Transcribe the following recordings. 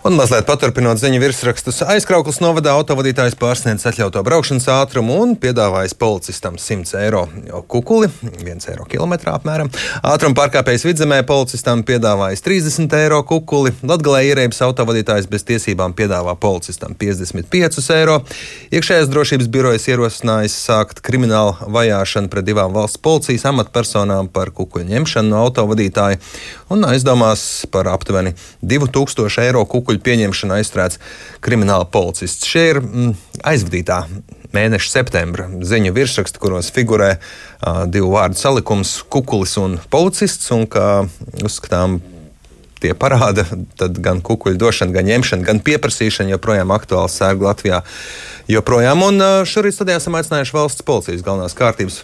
Un mazliet paturpinot ziņu virsrakstus, aizkrauklis novadā autovadītājs pārsniedz atļautu braukšanas ātrumu un piedāvājis policistam 100 eiro kukuli, 1 eiro kilometrā apmēram. Ātruma pārkāpējs vidzemē policistam piedāvājis 30 eiro kukuli, Latgalē ierēbis autovadītājs bez tiesībām piedāvā policistam 55 eiro. Iekšējās drošības birojas ierosinājis sākt kriminālu vajāšanu pret divām valsts policijas amatpersonām par kukuļu ņemšanu no autovadītāja un aizdomās par aptuveni 2000 eiro kukuli kukuļu pieņemšanu aizstrādāts krimināla policists. Šie ir mm, aizvadītā mēneša septembra ziņu virsraksti, kuros figurē uh, divu vārdu salikums - kukulis un policists. Un, kā uzskatām, tie parāda, tad gan kukuļu došana, gan ņemšana, gan pieprasīšana joprojām aktuāls sērgu Latvijā. Joprojām. Un šorīt studijā esam aicinājuši valsts policijas galvenās kārtības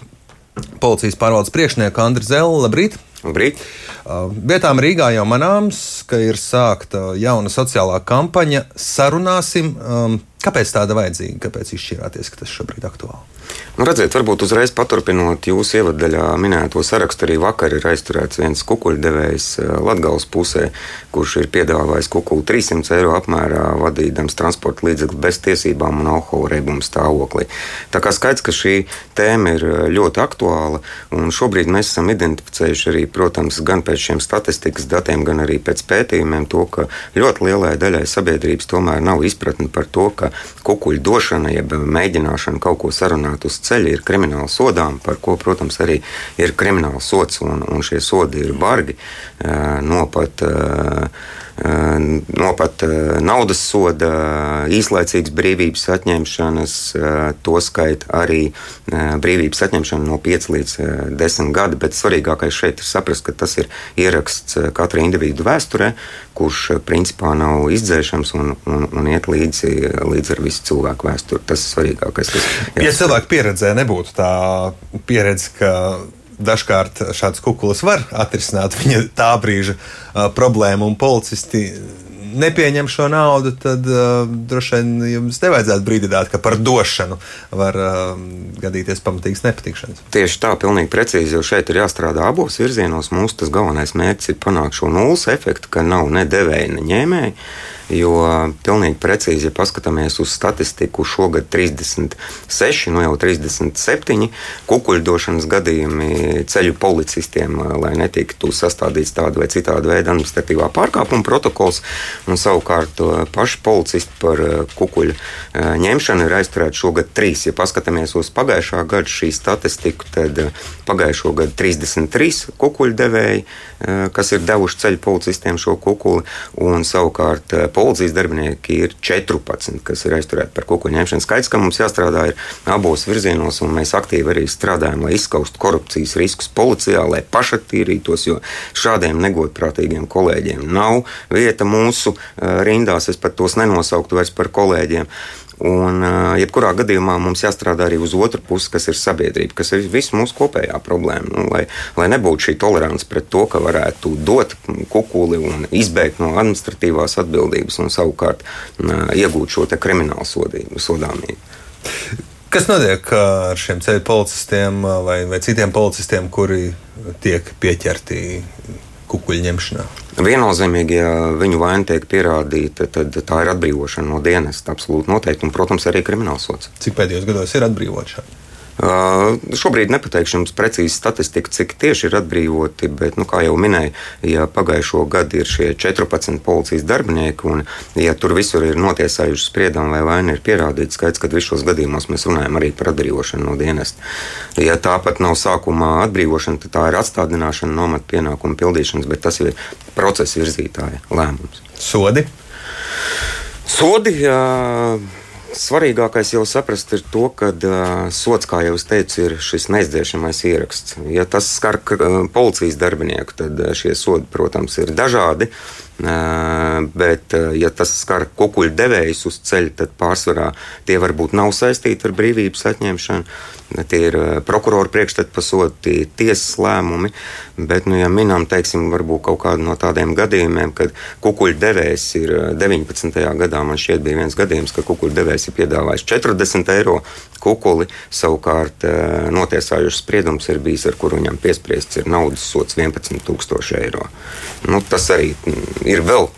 policijas pārvaldes priekšnieku Andriu Zelu. Labrīt! Labrīt. Uh, vietām Rīgā jau manāms, ka ir sākta jauna sociālā kampaņa. Sarunāsim, um, kāpēc tāda vajadzīga, kāpēc izšķirāties, ka tas šobrīd ir aktuāli. Nu, redziet, varbūt uzreiz paturpinot jūsu ievadaļā minēto sarakstu, arī vakar ir aizturēts viens kukuļdevējs eh, Latvijas pusē, kurš ir piedāvājis kukuli 300 eiro apmērā, vadīdams transporta līdzekli bez tiesībām un alkohola reibuma stāvoklī. Tā kā skaidrs, ka šī tēma ir eh, ļoti aktuāla, un šobrīd mēs esam identificējuši arī, protams, gan pēc šiem statistikas datiem, gan arī pēc pētījumiem, to, ka ļoti lielai daļai sabiedrības tomēr nav izpratne par to, ka kukuļu došana, jeb mēģināšana kaut ko sarunāt uz ceļa ir krimināli sodām, par ko, protams, arī ir krimināls sots, un, un šie sodi ir bargi no pat no pat naudas soda, īslaicīgas brīvības atņemšanas, to skaita arī brīvības atņemšana no 5 līdz 10 gadi. Bet svarīgākais šeit ir saprast, ka tas ir ieraksts katra individu vēsturē, kurš principā nav izdzēšams un, un, un iet līdzi, līdzi ar visu cilvēku vēsturi. Tas ir svarīgākais. Tas, ja cilvēku pieredzē nebūtu tā pieredze, ka dažkārt šāds kukulis var atrisināt viņa tā brīža uh, problēmu, un policisti nepieņem šo naudu, tad uh, droši vien jums nevajadzētu brīdināt, ka par došanu var uh, gadīties pamatīgas nepatikšanas. Tieši tā, pilnīgi precīzi, jo šeit ir jāstrādā abos virzienos. Mūsu galvenais mērķis ir panākt šo nulles efektu, ka nav ne devēja, ne ņēmēja. Jo pilnīgi precīzi, ja paskatāmies uz statistiku, šogad 36, nu jau 37 kukuļdošanas gadījumi ceļu policistiem, lai netiktu sastādīts tāda vai citāda veida administratīvā pārkāpuma protokols. Un savukārt paši policisti par kukuļu ņemšanu ir aizturēti šogad trīs. Ja paskatāmies uz pagājušā gada šī statistiku, tad pagājušo gadu 33 kukuļu devēji, kas ir devuši ceļu policistiem šo kukuli, un savukārt policijas darbinieki ir 14, kas ir aizturēti par kukuļu ņemšanu. Skaidrs, ka mums jāstrādā abos virzienos, un mēs aktīvi arī strādājam, lai izskaustu korupcijas riskus policijā, lai pašattīrītos, jo šādiem negodprātīgiem kolēģiem nav vieta mūsu eh, rindās. Es pat tos nenosauktu vairs par kolēģiem. Un, jebkurā gadījumā mums jāstrādā arī uz otru pusi, kas ir sabiedrība, kas ir visu mūsu kopējā problēma. Nu, lai, lai nebūtu šī tolerance pret to, ka varētu dot kukuli un izbēgt no administratīvās atbildības un savukārt iegūt šo kriminālu sodāmību. Kas notiek ar šiem ceļu policistiem vai, vai citiem policistiem, kuri tiek pieķerti kukuļu ņemšanā? Viennozīmīgi, ja viņu vaina tiek pierādīta, tad tā ir atbrīvošana no dienas. Absolūti noteikti, un, protams, arī kriminālsots. Cik pēdējos gados ir atbrīvošana? Uh, šobrīd nepateikšu jums precīzi statistiku, cik tieši ir atbrīvoti, bet, nu, kā jau minēju, ja pagājušo gadu ir šie 14 policijas darbinieki, un ja tur visur ir notiesājuši spriedumu vai vaina ir pierādīta, skaidrs, ka visos gadījumos mēs runājam arī par atbrīvošanu no dienesta. Ja tāpat nav sākumā atbrīvošana, tad tā ir atstādināšana no amata pienākumu pildīšanas, bet tas ir procesa virzītāja lēmums. Sodi? Sodi. Jā, Svarīgākais jau saprast ir to, ka uh, sots, kā jau es teicu, ir šis neizdzēšamais ieraksts. Ja tas skar uh, policijas darbinieku, tad uh, šie sodi, protams, ir dažādi. Uh, bet, ja tas skar kukuļu devējus uz ceļa, tad pārsvarā tie varbūt nav saistīti ar brīvības atņemšanu. Tie ir prokurora priekšstati pasūti, tiesas lēmumi. Bet, nu, ja minam, teiksim, varbūt kaut kādu no tādiem gadījumiem, kad kukuļu devējs ir 19. gadā, man šķiet, bija viens gadījums, ka kukuļu devējs ir piedāvājis 40 eiro kukuli, savukārt notiesājušs spriedums ir bijis, ar kuru viņam piespriests ir naudas sots 11,000 eiro. Nu, tas arī ir vēl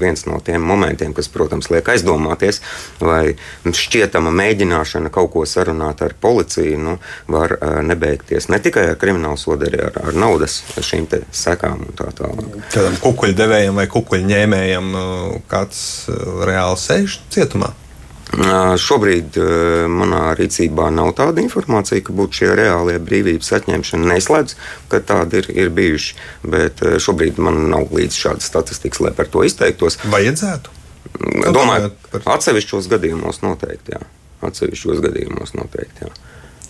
viens no tiem momentiem, kas, protams, liek aizdomāties, vai šķietama mēģināšana kaut ko sarunāt ar policiju nu, var nebeigties ne tikai ar kriminālu sodu, arī ar, ar naudas šīm sekām un tā tālāk. Kādam kukuļdevējam vai kukuļņēmējam kāds reāli sēž cietumā? Šobrīd manā rīcībā nav tāda informācija, ka būtu šie reālie brīvības atņemšana. Neslēdz, ka tādi ir, ir bijuši, bet šobrīd man nav līdz šādas statistikas, lai par to izteiktos. Vajadzētu? Domāju, ka atsevišķos gadījumos noteikti, jā. Atsevišķos gadījumos noteikti, jā.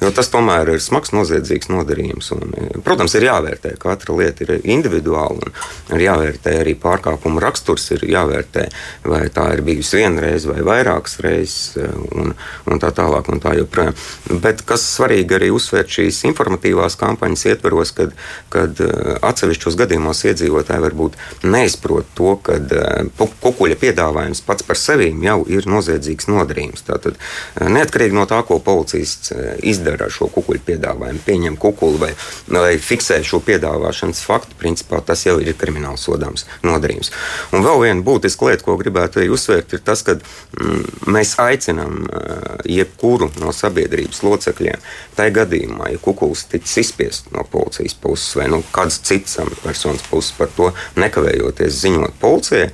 Jo tas tomēr ir smags noziedzīgs nodarījums. Un, protams, ir jāvērtē, katra lieta ir individuāla. Ir jāvērtē arī pārkāpuma raksturs, ir jāvērtē, vai tā ir bijusi viena reize vai vairākas reizes, un, un tā tālāk. Un tā joprojām. Bet kas svarīgi arī uzsvērt šīs informatīvās kampaņas ietvaros, kad, kad eh, atsevišķos gadījumos iedzīvotāji varbūt neizprot to, ka eh, kukuļa piedāvājums pats par sevi jau ir noziedzīgs nodarījums. Tātad, eh, neatkarīgi no tā, ko policists izdara izdara ar šo kukuļu piedāvājumu, pieņem kukuli vai, vai fiksē šo piedāvāšanas faktu, principā tas jau ir krimināls sodāms nodarījums. Un vēl viena būtiska lieta, ko gribētu arī uzsvērt, ir tas, ka mm, mēs aicinām jebkuru no sabiedrības locekļiem, tai gadījumā, ja kukulis tiks izspiest no policijas puses vai no nu, kādas citas personas puses par to nekavējoties ziņot policijai,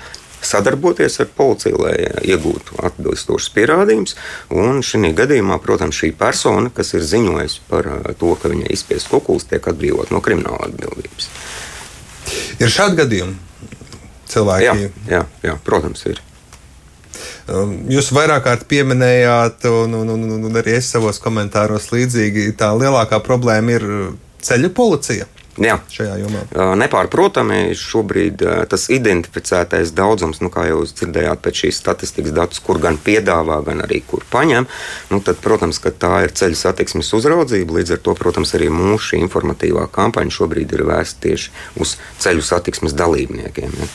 sadarboties ar policiju, lai iegūtu atbilstošus pierādījumus. Un šī gadījumā, protams, šī persona, kas ir ziņojusi par uh, to, ka viņai izspiests kukulis, tiek atbrīvot no krimināla atbildības. Ir šādi gadījumi cilvēki? Jā, jā, jā protams, ir. Um, jūs vairāk kārt pieminējāt, un, un, un, un arī es savos komentāros līdzīgi, tā lielākā problēma ir ceļu policija. Jā. šajā jomā? Nepārprotami, šobrīd tas identificētais daudzums, nu, kā jau jūs dzirdējāt, pēc šīs statistikas datus, kur gan piedāvā, gan arī kur paņem, nu, tad, protams, tā ir ceļu satiksmes uzraudzība. Līdz ar to, protams, arī mūsu informatīvā kampaņa šobrīd ir vērsta tieši uz ceļu satiksmes dalībniekiem. Ja,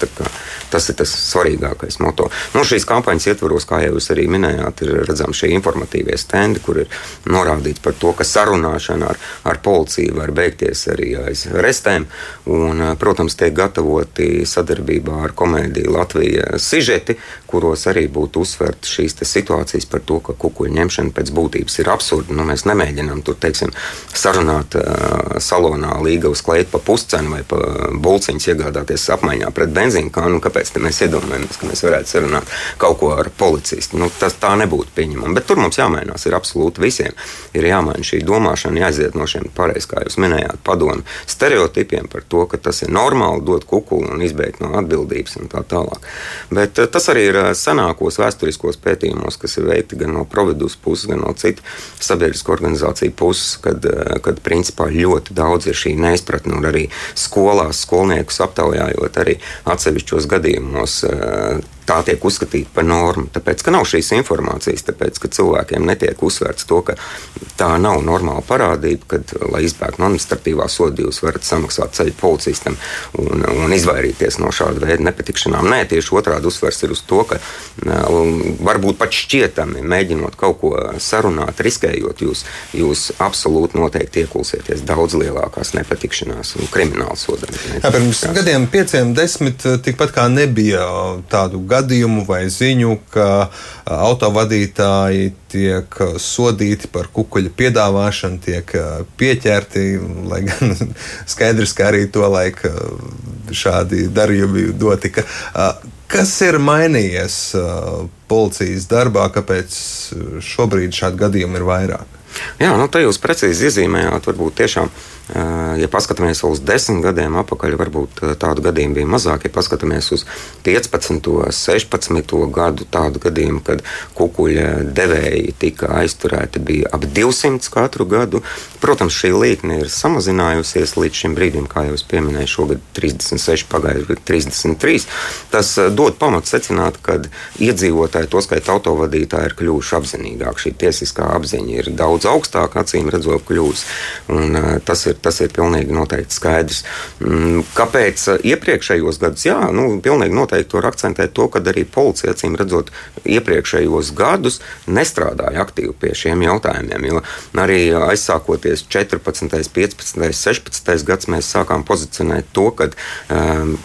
tas ir tas svarīgākais moto. Nu, šīs kampaņas ietvaros, kā jau jūs arī minējāt, ir redzami šie informatīvie stendi, kur ir norādīts par to, ka sarunāšana ar, ar policiju var beigties arī aiz restēm. Un, protams, tiek gatavoti sadarbībā ar komēdiju Latvijas sižeti, kuros arī būtu uzsvērts šīs situācijas par to, ka kukuļu ņemšana pēc būtības ir absurda. Nu, mēs nemēģinām tur teiksim, sarunāt uh, salonā līgavu klēt pa puscenu vai pa bulciņus iegādāties apmaiņā pret benzīnu kānu. Kāpēc mēs iedomājamies, ka mēs varētu sarunāt kaut ko ar policistu? Nu, tas tā nebūtu pieņemama. Bet tur mums jāmainās, ir absolūti visiem. Ir jāmaina šī domāšana, jāiziet no šiem pareiziem, kā jūs minējāt, padomu stereotipiem par to, ka tas ir normāli dot kukuli un izbeigt no atbildības un tā tālāk. Bet eh, tas arī ir eh, senākos vēsturiskos pētījumos, kas ir veikti gan no Providus puses, gan no citu sabiedrisko organizāciju puses, kad, eh, kad principā ļoti daudz ir šī neizpratne un arī skolās skolniekus aptaujājot arī atsevišķos gadījumos gadījumos eh, tā tiek uzskatīta par normu. Tāpēc, ka nav šīs informācijas, tāpēc, ka cilvēkiem netiek uzsvērts to, ka tā nav normāla parādība, kad, lai izbēgtu no administratīvā soda, jūs varat samaksāt ceļu policistam un, un izvairīties no šāda veida nepatikšanām. Nē, tieši otrādi uzsvers ir uz to, ka varbūt pat šķietami mēģinot kaut ko sarunāt, riskējot, jūs, jūs absolūti noteikti iekulsieties daudz lielākās nepatikšanās un krimināla sodām. Pirms gadiem, pieciem, desmit, tikpat kā nebija tādu gadu gadījumu vai ziņu, ka autovadītāji tiek sodīti par kukuļu piedāvāšanu, tiek pieķerti, lai gan skaidrs, ka arī to laiku šādi darījumi notika. Kas ir mainījies policijas darbā, kāpēc šobrīd šādu gadījumu ir vairāk? Jā, nu, tā jūs precīzi iezīmējāt, varbūt tiešām Ja paskatāmies uz desmit gadiem atpakaļ, varbūt tādu gadījumu bija mazāk. Ja paskatāmies uz 15, 16 gadu tādu gadījumu, kad kukuļa devēji tika aizturēti, bija ap 200 katru gadu. Protams, šī līkne ir samazinājusies līdz šim brīdim, kā jau es pieminēju, šogad 36, pagājušajā gadā 33. Tas dod pamatu secināt, ka iedzīvotāji, to skaitā autovadītāji, ir kļuvuši apzinīgāki. Šī tiesiskā apziņa ir daudz augstāka, acīm redzot, kļūst. Un, tas ir tas ir pilnīgi noteikti skaidrs. Mm, kāpēc uh, iepriekšējos gados? Jā, nu, pilnīgi noteikti var akcentēt to, ka arī policija, acīm redzot, iepriekšējos gadus nestrādāja aktīvi pie šiem jautājumiem. Jo arī aizsākoties 14, 15, 16 gads, mēs sākām pozicionēt to, ka um,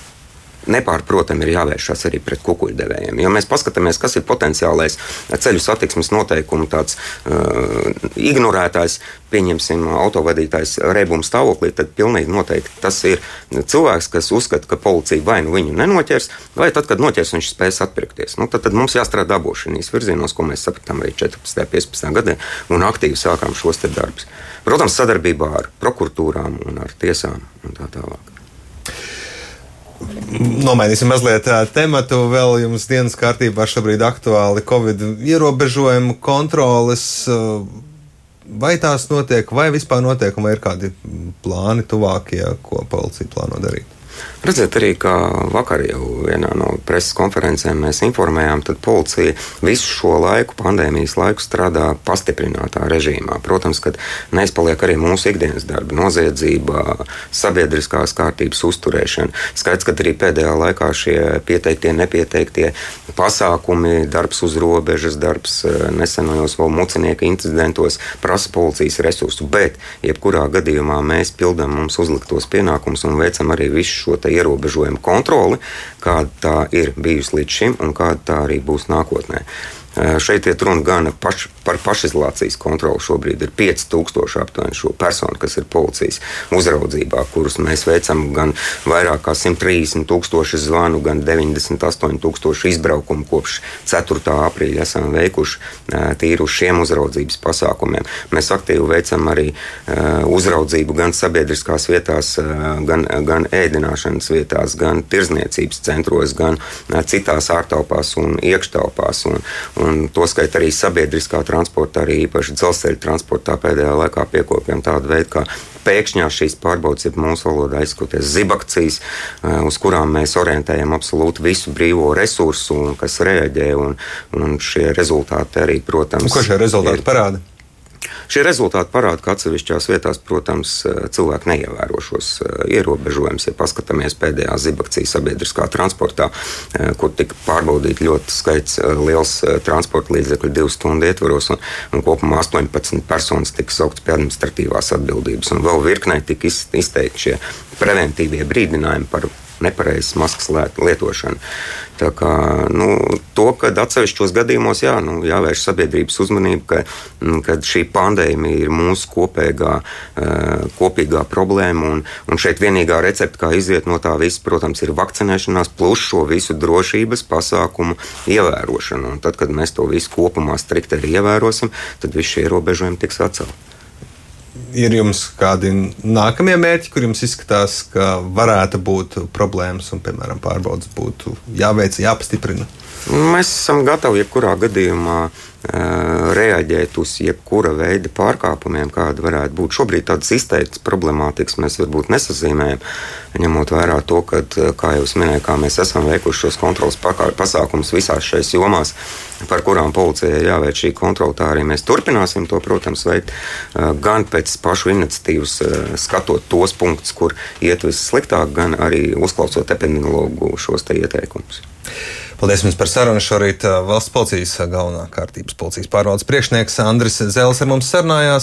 nepārprotami ir jāvēršas arī pret kukuļdevējiem. Jo mēs paskatāmies, kas ir potenciālais ceļu satiksmes noteikumu tāds uh, ignorētājs, pieņemsim, autovadītājs reibuma stāvoklī, tad pilnīgi noteikti tas ir cilvēks, kas uzskata, ka policija vai nu viņu nenoķers, vai tad, kad noķers, viņš spēs atpirkties. Nu, tad, tad mums jāstrādā abošanīs virzienos, ko mēs sapratām arī 14. un 15. gadā, un aktīvi sākām šos darbus. Protams, sadarbībā ar prokuratūrām un ar tiesām un tā tālāk. Nomainīsim mazliet tematu. Vēl jums dienas kārtībā šobrīd aktuāli Covid ierobežojumu kontroles. Vai tās notiek, vai vispār notiek, vai ir kādi plāni tuvākie, ko policija plāno darīt? Redzēt, arī kā vakar jau vienā no preses konferencēm mēs informējām, tad policija visu šo laiku, pandēmijas laiku, strādā pastiprinātā režīmā. Protams, ka neizpaliek arī mūsu ikdienas darbi, noziedzība, sabiedriskās kārtības uzturēšana. Skaidrs, ka arī pēdējā laikā šie pieteiktie, nepieteiktie pasākumi, darbs uz robežas, darbs eh, nesenajos vēl mucinieku incidentos prasa policijas resursu, bet jebkurā gadījumā mēs pildām mums uzliktos pienākumus un veicam arī visu šo ierobežojumu kontroli, kāda tā ir bijusi līdz šim un kāda tā arī būs nākotnē. Šeit ir runa gan paš, par pašizolācijas kontroli. Šobrīd ir 5000 aptuveni šo personu, kas ir policijas uzraudzībā, kurus mēs veicam gan vairāk kā 130 tūkstoši zvanu, gan 98 tūkstoši izbraukumu kopš 4. aprīļa esam veikuši tīri uz šiem uzraudzības pasākumiem. Mēs aktīvi veicam arī uzraudzību gan sabiedriskās vietās, gan, gan ēdināšanas vietās, gan tirzniecības centros, gan citās ārtelpās un iekštelpās. Un, un un to skaitā arī sabiedriskā transportā, arī īpaši dzelzceļa transportā pēdējā laikā piekopjam tādu veidu, kā pēkšņās šīs pārbaudas, ir mūsu valodā izskoties zibakcijas, eh, uz kurām mēs orientējam absolūti visu brīvo resursu, kas reaģē, un, un šie rezultāti arī, protams, un ko šie rezultāti ir, parāda? Šie rezultāti parāda, ka atsevišķās vietās, protams, cilvēki neievēro šos eh, ierobežojumus. Ja paskatāmies pēdējā zibakcijas sabiedriskā transportā, eh, kur tika pārbaudīti ļoti skaits eh, liels transporta līdzekļu divu stundu ietvaros, un, un kopumā 18 personas tika sauktas pie administratīvās atbildības, un vēl virknē tika izteikti šie preventīvie brīdinājumi par nepareizas maskas lietošanu. Tā kā, nu, to, ka atsevišķos gadījumos jā, nu, jāvērš sabiedrības uzmanība, ka, mm, ka šī pandēmija ir mūsu kopīgā, eh, kopīgā problēma. Un, un šeit vienīgā recepte, kā iziet no tā visa, protams, ir vakcinēšanās plus šo visu drošības pasākumu ievērošanu. Un tad, kad mēs to visu kopumā strikti arī ievērosim, tad visi šie ierobežojumi tiks atcelti ir jums kādi nākamie mērķi, kur jums izskatās, ka varētu būt problēmas un, piemēram, pārbaudas būtu jāveic, jāpastiprina? Mēs esam gatavi jebkurā gadījumā reaģēt uz jebkura veida pārkāpumiem, kāda varētu būt. Šobrīd tādas izteiktas problemātikas mēs varbūt nesazīmējam, ņemot vērā to, ka, kā jau minēju, kā mēs esam veikuši šos kontrolas pasākumus visās šajās jomās, par kurām policijai jāveic šī kontrola. Tā arī mēs turpināsim to, protams, veikt gan pēc pašu iniciatīvas, skatot tos punktus, kur iet vissliktāk, gan arī uzklausot epidemiologu šos te ieteikumus. Paldies jums par sarunu. Šorīt valsts policijas galvenā kārtības policijas pārvaldes priekšnieks Andris Zēls ar mums sarunājās.